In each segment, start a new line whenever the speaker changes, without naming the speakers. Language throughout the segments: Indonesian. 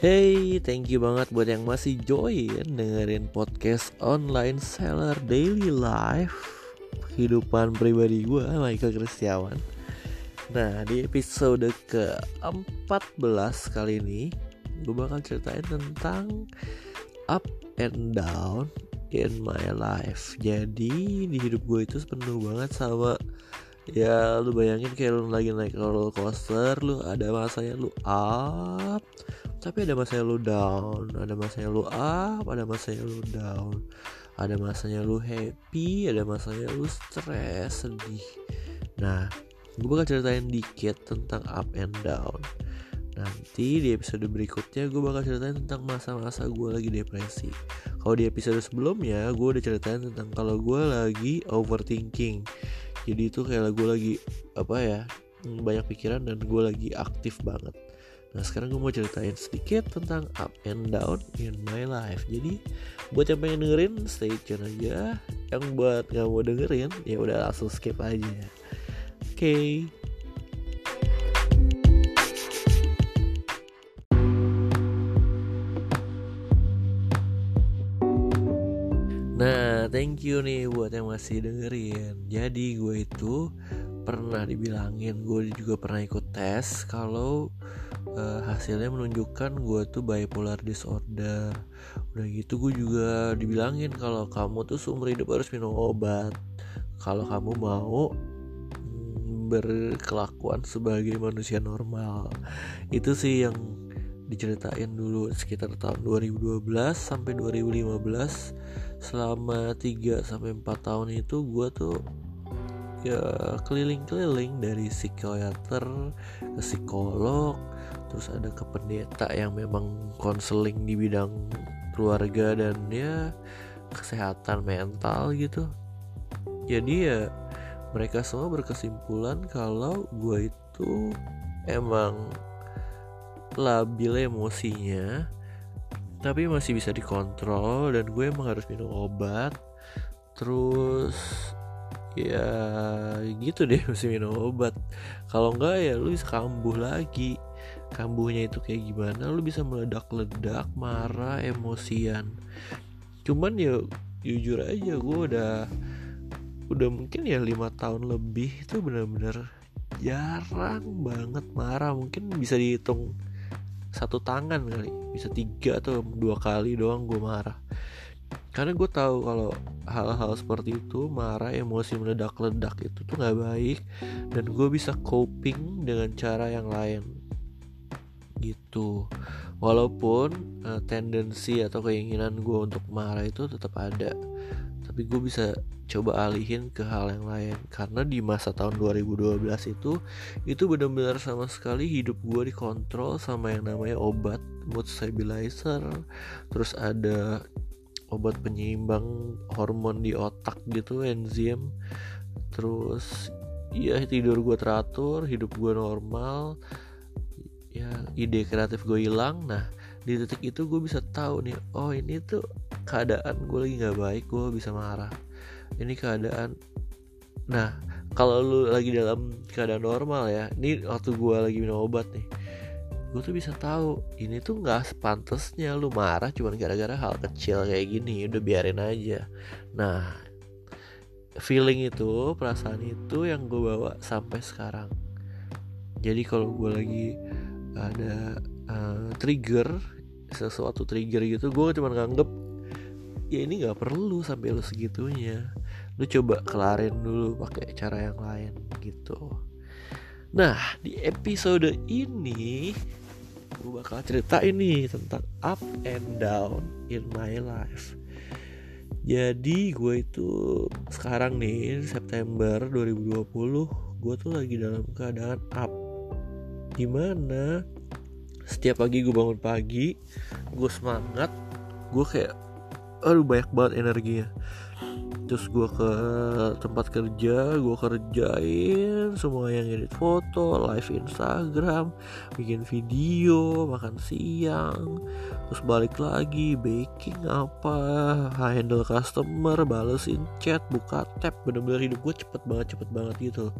Hey, thank you banget buat yang masih join dengerin podcast online seller daily life kehidupan pribadi gue Michael Kristiawan. Nah, di episode ke-14 kali ini gue bakal ceritain tentang up and down in my life. Jadi di hidup gue itu penuh banget sama ya lu bayangin kayak lu lagi naik roller coaster, lu ada masanya lu up, tapi ada masanya lu down ada masanya lu up ada masanya lu down. Ada masanya lu happy ada masanya lu stress sedih. Nah gue bakal ceritain dikit tentang up and down. Nanti di episode berikutnya gue bakal ceritain tentang masa-masa gue lagi depresi. Kalau di episode sebelumnya gue udah ceritain tentang kalau gue lagi overthinking. Jadi itu kayak gue lagi apa ya banyak pikiran dan gue lagi aktif banget Nah sekarang gue mau ceritain sedikit tentang up and down in my life. Jadi buat yang pengen dengerin stay tune aja. Yang buat gak mau dengerin ya udah langsung skip aja. Oke. Okay. Nah thank you nih buat yang masih dengerin. Jadi gue itu pernah dibilangin Gue juga pernah ikut tes Kalau uh, hasilnya menunjukkan gue tuh bipolar disorder. Udah gitu gue juga dibilangin kalau kamu tuh seumur hidup harus minum obat. Kalau kamu mau mm, berkelakuan sebagai manusia normal. Itu sih yang diceritain dulu sekitar tahun 2012 sampai 2015 selama 3 sampai 4 tahun itu gue tuh ya keliling-keliling dari psikiater ke psikolog terus ada ke pendeta yang memang konseling di bidang keluarga dan ya kesehatan mental gitu. Jadi ya mereka semua berkesimpulan kalau gue itu emang labil emosinya tapi masih bisa dikontrol dan gue emang harus minum obat. Terus ya gitu deh mesti minum obat. Kalau enggak ya lu bisa kambuh lagi kambuhnya itu kayak gimana lu bisa meledak-ledak marah emosian. Cuman ya jujur aja gue udah udah mungkin ya lima tahun lebih itu bener-bener jarang banget marah. Mungkin bisa dihitung satu tangan kali bisa tiga atau dua kali doang gue marah. Karena gue tahu kalau hal-hal seperti itu marah emosi meledak-ledak itu tuh nggak baik. Dan gue bisa coping dengan cara yang lain gitu. Walaupun uh, tendensi atau keinginan gue untuk marah itu tetap ada tapi gue bisa coba alihin ke hal yang lain. Karena di masa tahun 2012 itu itu benar-benar sama sekali hidup gue dikontrol sama yang namanya obat mood stabilizer. Terus ada obat penyeimbang hormon di otak gitu enzim. Terus ya tidur gue teratur hidup gue normal ide kreatif gue hilang. Nah di titik itu gue bisa tahu nih oh ini tuh keadaan gue lagi nggak baik gue bisa marah. Ini keadaan nah kalau lu lagi dalam keadaan normal ya ini waktu gue lagi minum obat nih gue tuh bisa tahu ini tuh nggak sepantasnya lu marah cuman gara-gara hal kecil kayak gini udah biarin aja. Nah feeling itu perasaan itu yang gue bawa sampai sekarang. Jadi kalau gue lagi ada uh, trigger sesuatu trigger gitu gue cuma nganggep ya ini nggak perlu sampai lu segitunya. Lu coba kelarin dulu pakai cara yang lain gitu. Nah di episode ini gue bakal cerita ini tentang up and down in my life. Jadi gue itu sekarang nih September 2020 gue tuh lagi dalam keadaan up di mana setiap pagi gue bangun pagi gue semangat gue kayak aduh banyak banget energinya. Terus gue ke tempat kerja gue kerjain semua yang edit foto live Instagram bikin video makan siang. Terus balik lagi baking apa handle customer balesin chat buka tab. Bener-bener hidup gue cepet banget cepet banget gitu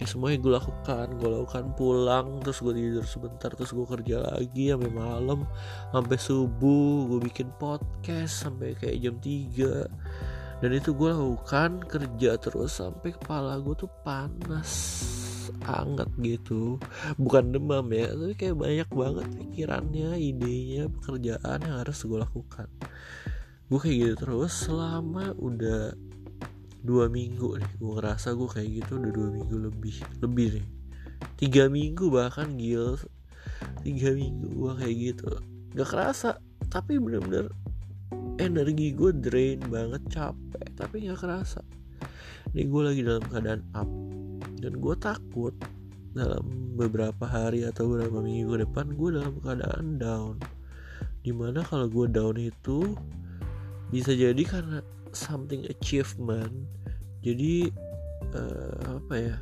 ya semuanya gue lakukan. Gue lakukan pulang terus gue tidur sebentar terus gue kerja lagi sampai malam sampai subuh gue bikin podcast sampai kayak jam 3 dan itu gue lakukan kerja terus sampai kepala gue tuh panas hangat gitu. Bukan demam ya tapi kayak banyak banget pikirannya idenya pekerjaan yang harus gue lakukan. Gue kayak gitu terus selama udah dua minggu nih. Gue ngerasa gue kayak gitu udah dua minggu lebih lebih nih. Tiga minggu bahkan gil tiga minggu gue kayak gitu. Gak kerasa tapi bener-bener energi gue drain banget capek tapi gak kerasa. Ini gue lagi dalam keadaan up. Dan gue takut dalam beberapa hari atau beberapa minggu depan gue dalam keadaan down. Di mana kalau gue down itu bisa jadi karena something achievement. Jadi uh, apa ya?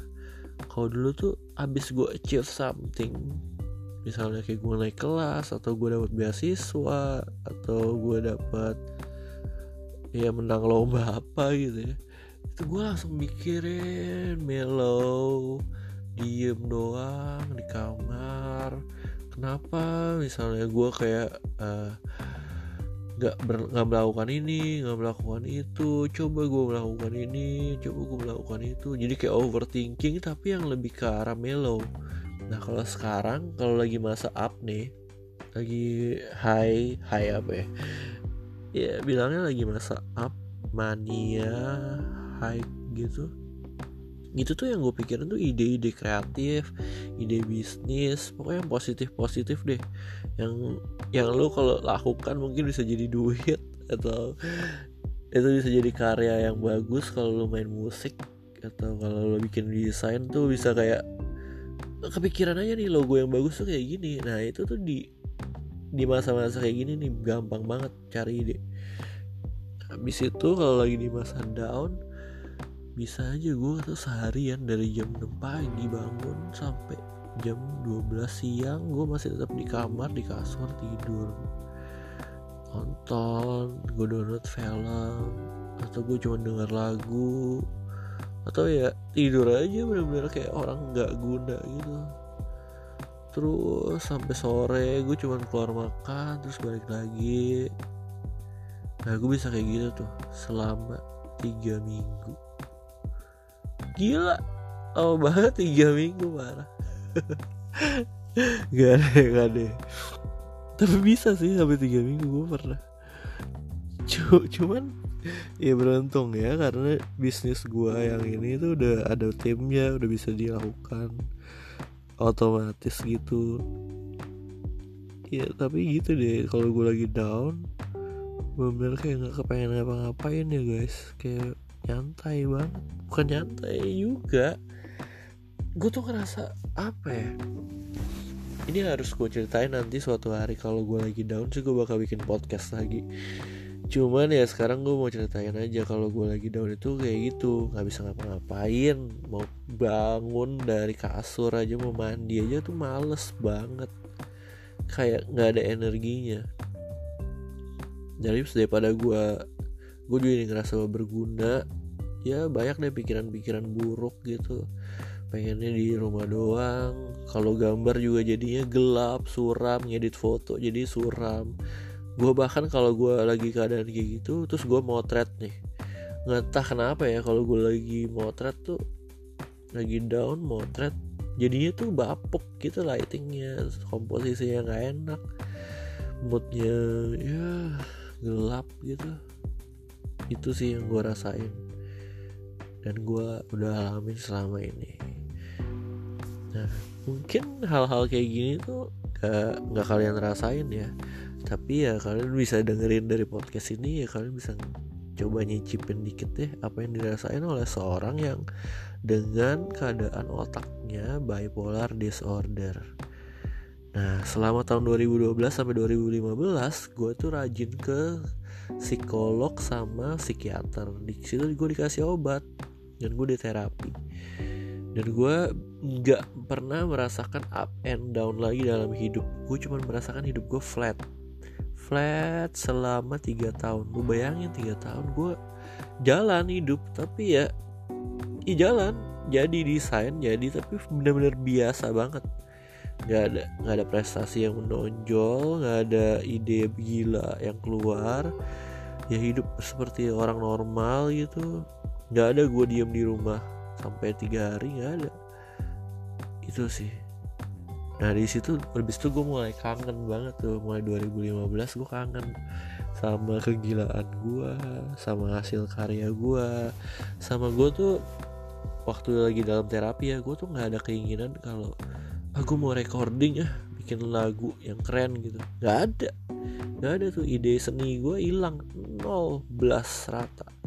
Kalau dulu tuh abis gue achieve something misalnya kayak gue naik kelas atau gue dapat beasiswa atau gue dapat ya menang lomba apa gitu ya itu gue langsung mikirin mellow diem doang di kamar. Kenapa? Misalnya gue kayak uh, nggak nggak melakukan ini nggak melakukan itu. Coba gue melakukan ini coba gue melakukan itu. Jadi kayak overthinking tapi yang lebih ke arah mellow. Nah kalau sekarang kalau lagi masa up nih lagi high high apa ya. Ya bilangnya lagi masa up mania high gitu gitu tuh yang gue pikirin tuh ide-ide kreatif ide bisnis pokoknya yang positif positif deh. Yang yang lo kalau lakukan mungkin bisa jadi duit atau itu bisa jadi karya yang bagus kalau lo main musik atau kalau lo bikin desain tuh bisa kayak kepikiran aja nih logo yang bagus tuh kayak gini. Nah itu tuh di di masa-masa kayak gini nih gampang banget cari ide. Habis itu kalau lagi di masa down bisa aja gue seharian dari jam 6 pagi bangun sampai jam 12 siang gue masih tetap di kamar di kasur tidur. Nonton gue download film atau gue cuma denger lagu atau ya tidur aja bener-bener kayak orang nggak guna gitu. Terus sampai sore gue cuma keluar makan terus balik lagi. Nah gue bisa kayak gitu tuh selama tiga minggu gila. Oh banget tiga minggu parah. Gak ada gak ada. Tapi bisa sih sampai tiga minggu gue pernah. Cuman ya beruntung ya karena bisnis gue yang ini tuh udah ada timnya udah bisa dilakukan otomatis gitu. Ya tapi gitu deh kalau gue lagi down bener kayak nggak kepengen ngapa-ngapain ya guys. Kayak nyantai banget. Bukan nyantai juga. Gue tuh ngerasa apa ya? Ini harus gue ceritain nanti suatu hari kalau gue lagi down sih gue bakal bikin podcast lagi. Cuman ya sekarang gue mau ceritain aja kalau gue lagi down itu kayak gitu. Nggak bisa ngapa-ngapain. Mau bangun dari kasur aja mau mandi aja tuh males banget. Kayak nggak ada energinya. Jadi daripada gue gue juga ngerasa berguna ya banyak deh pikiran-pikiran buruk gitu. Pengennya di rumah doang. Kalau gambar juga jadinya gelap suram ngedit foto jadi suram. Gue bahkan kalau gue lagi keadaan kayak gitu terus gue motret nih. Nggak kenapa ya kalau gue lagi motret tuh lagi down motret jadinya tuh bapuk gitu lightingnya komposisinya nggak enak moodnya ya gelap gitu. Itu sih yang gue rasain dan gue udah alamin selama ini. Nah mungkin hal-hal kayak gini tuh gak, gak kalian rasain ya. Tapi ya kalian bisa dengerin dari podcast ini ya kalian bisa coba nyicipin dikit deh apa yang dirasain oleh seorang yang dengan keadaan otaknya bipolar disorder. Nah selama tahun 2012 sampai 2015 gue tuh rajin ke psikolog sama psikiater. Di situ gue dikasih obat dan gue di terapi. Dan gue nggak pernah merasakan up and down lagi dalam hidup. Gue cuma merasakan hidup gue flat. Flat selama tiga tahun. Lu bayangin tiga tahun gue jalan hidup tapi ya i jalan. Jadi desain jadi tapi bener-bener biasa banget. Nggak ada nggak ada prestasi yang menonjol nggak ada ide gila yang keluar. Ya hidup seperti orang normal gitu nggak ada gue diem di rumah sampai tiga hari nggak ada. Itu sih. Nah di situ lebih itu gue mulai kangen banget tuh. Mulai 2015 gue kangen sama kegilaan gue sama hasil karya gue sama gue tuh waktu lagi dalam terapi ya gue tuh nggak ada keinginan kalau aku ah, mau recording ya bikin lagu yang keren gitu. Nggak ada. Nggak ada tuh. Ide seni gue hilang. Nol. Belas rata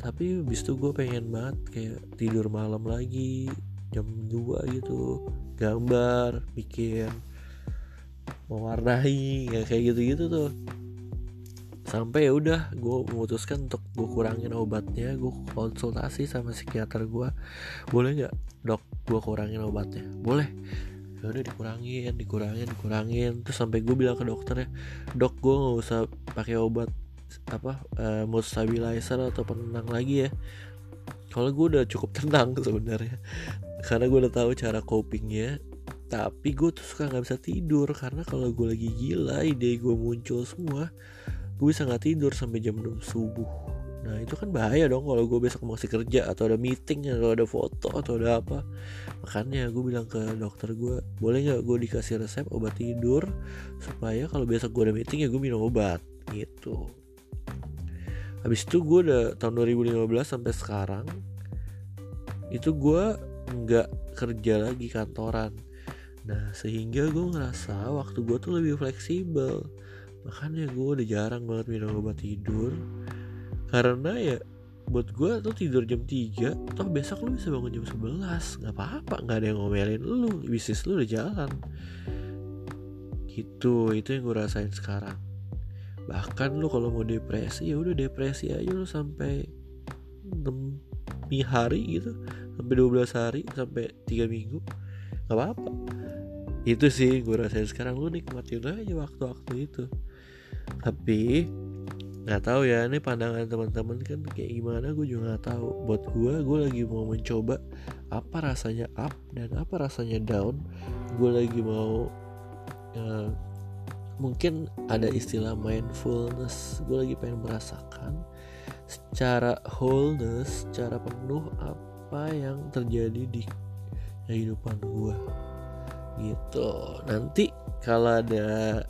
tapi bis itu gue pengen banget kayak tidur malam lagi jam 2 gitu. Gambar bikin mewarnai ya kayak gitu-gitu tuh. Sampai ya udah gue memutuskan untuk gue kurangin obatnya. Gue konsultasi sama psikiater gue boleh nggak dok gue kurangin obatnya? Boleh. Ya udah dikurangin dikurangin dikurangin. Terus sampai gue bilang ke dokter ya dok gue nggak usah pakai obat apa uh, mood stabilizer atau penenang lagi ya. Kalau gue udah cukup tenang sebenarnya. Karena gue udah tahu cara copingnya tapi gue tuh suka nggak bisa tidur. Karena kalau gue lagi gila ide gue muncul semua gue bisa nggak tidur sampai jam 6 subuh. Nah itu kan bahaya dong kalau gue besok masih kerja atau ada meeting atau ada foto atau ada apa. Makanya gue bilang ke dokter gue boleh nggak gue dikasih resep obat tidur supaya kalau besok gue ada meeting ya gue minum obat? Gitu habis itu gue udah tahun 2015 sampai sekarang itu gue nggak kerja lagi kantoran. Nah sehingga gue ngerasa waktu gue tuh lebih fleksibel. Makanya gue udah jarang banget minum obat tidur. Karena ya buat gue tuh tidur jam 3 toh besok lu bisa bangun jam 11 nggak apa-apa nggak ada yang ngomelin lu. Bisnis lu udah jalan. Gitu itu yang gue rasain sekarang bahkan lu kalau mau depresi ya udah depresi aja lu sampai 6 hari gitu. Sampai 12 hari sampai 3 minggu. Nggak apa-apa. Itu sih gue rasain sekarang. Lu nikmatin aja waktu-waktu itu. Tapi nggak tahu ya ini pandangan teman-teman kan kayak gimana gue juga nggak tahu. Buat gue gue lagi mau mencoba apa rasanya up dan apa rasanya down. Gue lagi mau uh, mungkin ada istilah mindfulness gue lagi pengen merasakan secara wholeness secara penuh apa yang terjadi di kehidupan gue gitu. Nanti kalau ada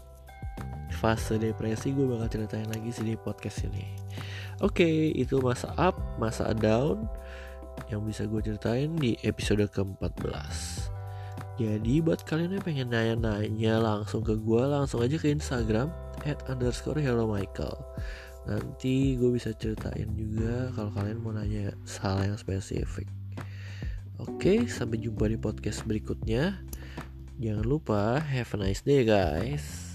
fase depresi gue bakal ceritain lagi sih di podcast ini. Oke okay, itu masa up masa down yang bisa gue ceritain di episode ke-14 jadi buat kalian yang pengen nanya-nanya langsung ke gue langsung aja ke Instagram at underscore hello Michael nanti gue bisa ceritain juga kalau kalian mau nanya hal yang spesifik Oke, sampai jumpa di podcast berikutnya. Jangan lupa have a nice day guys.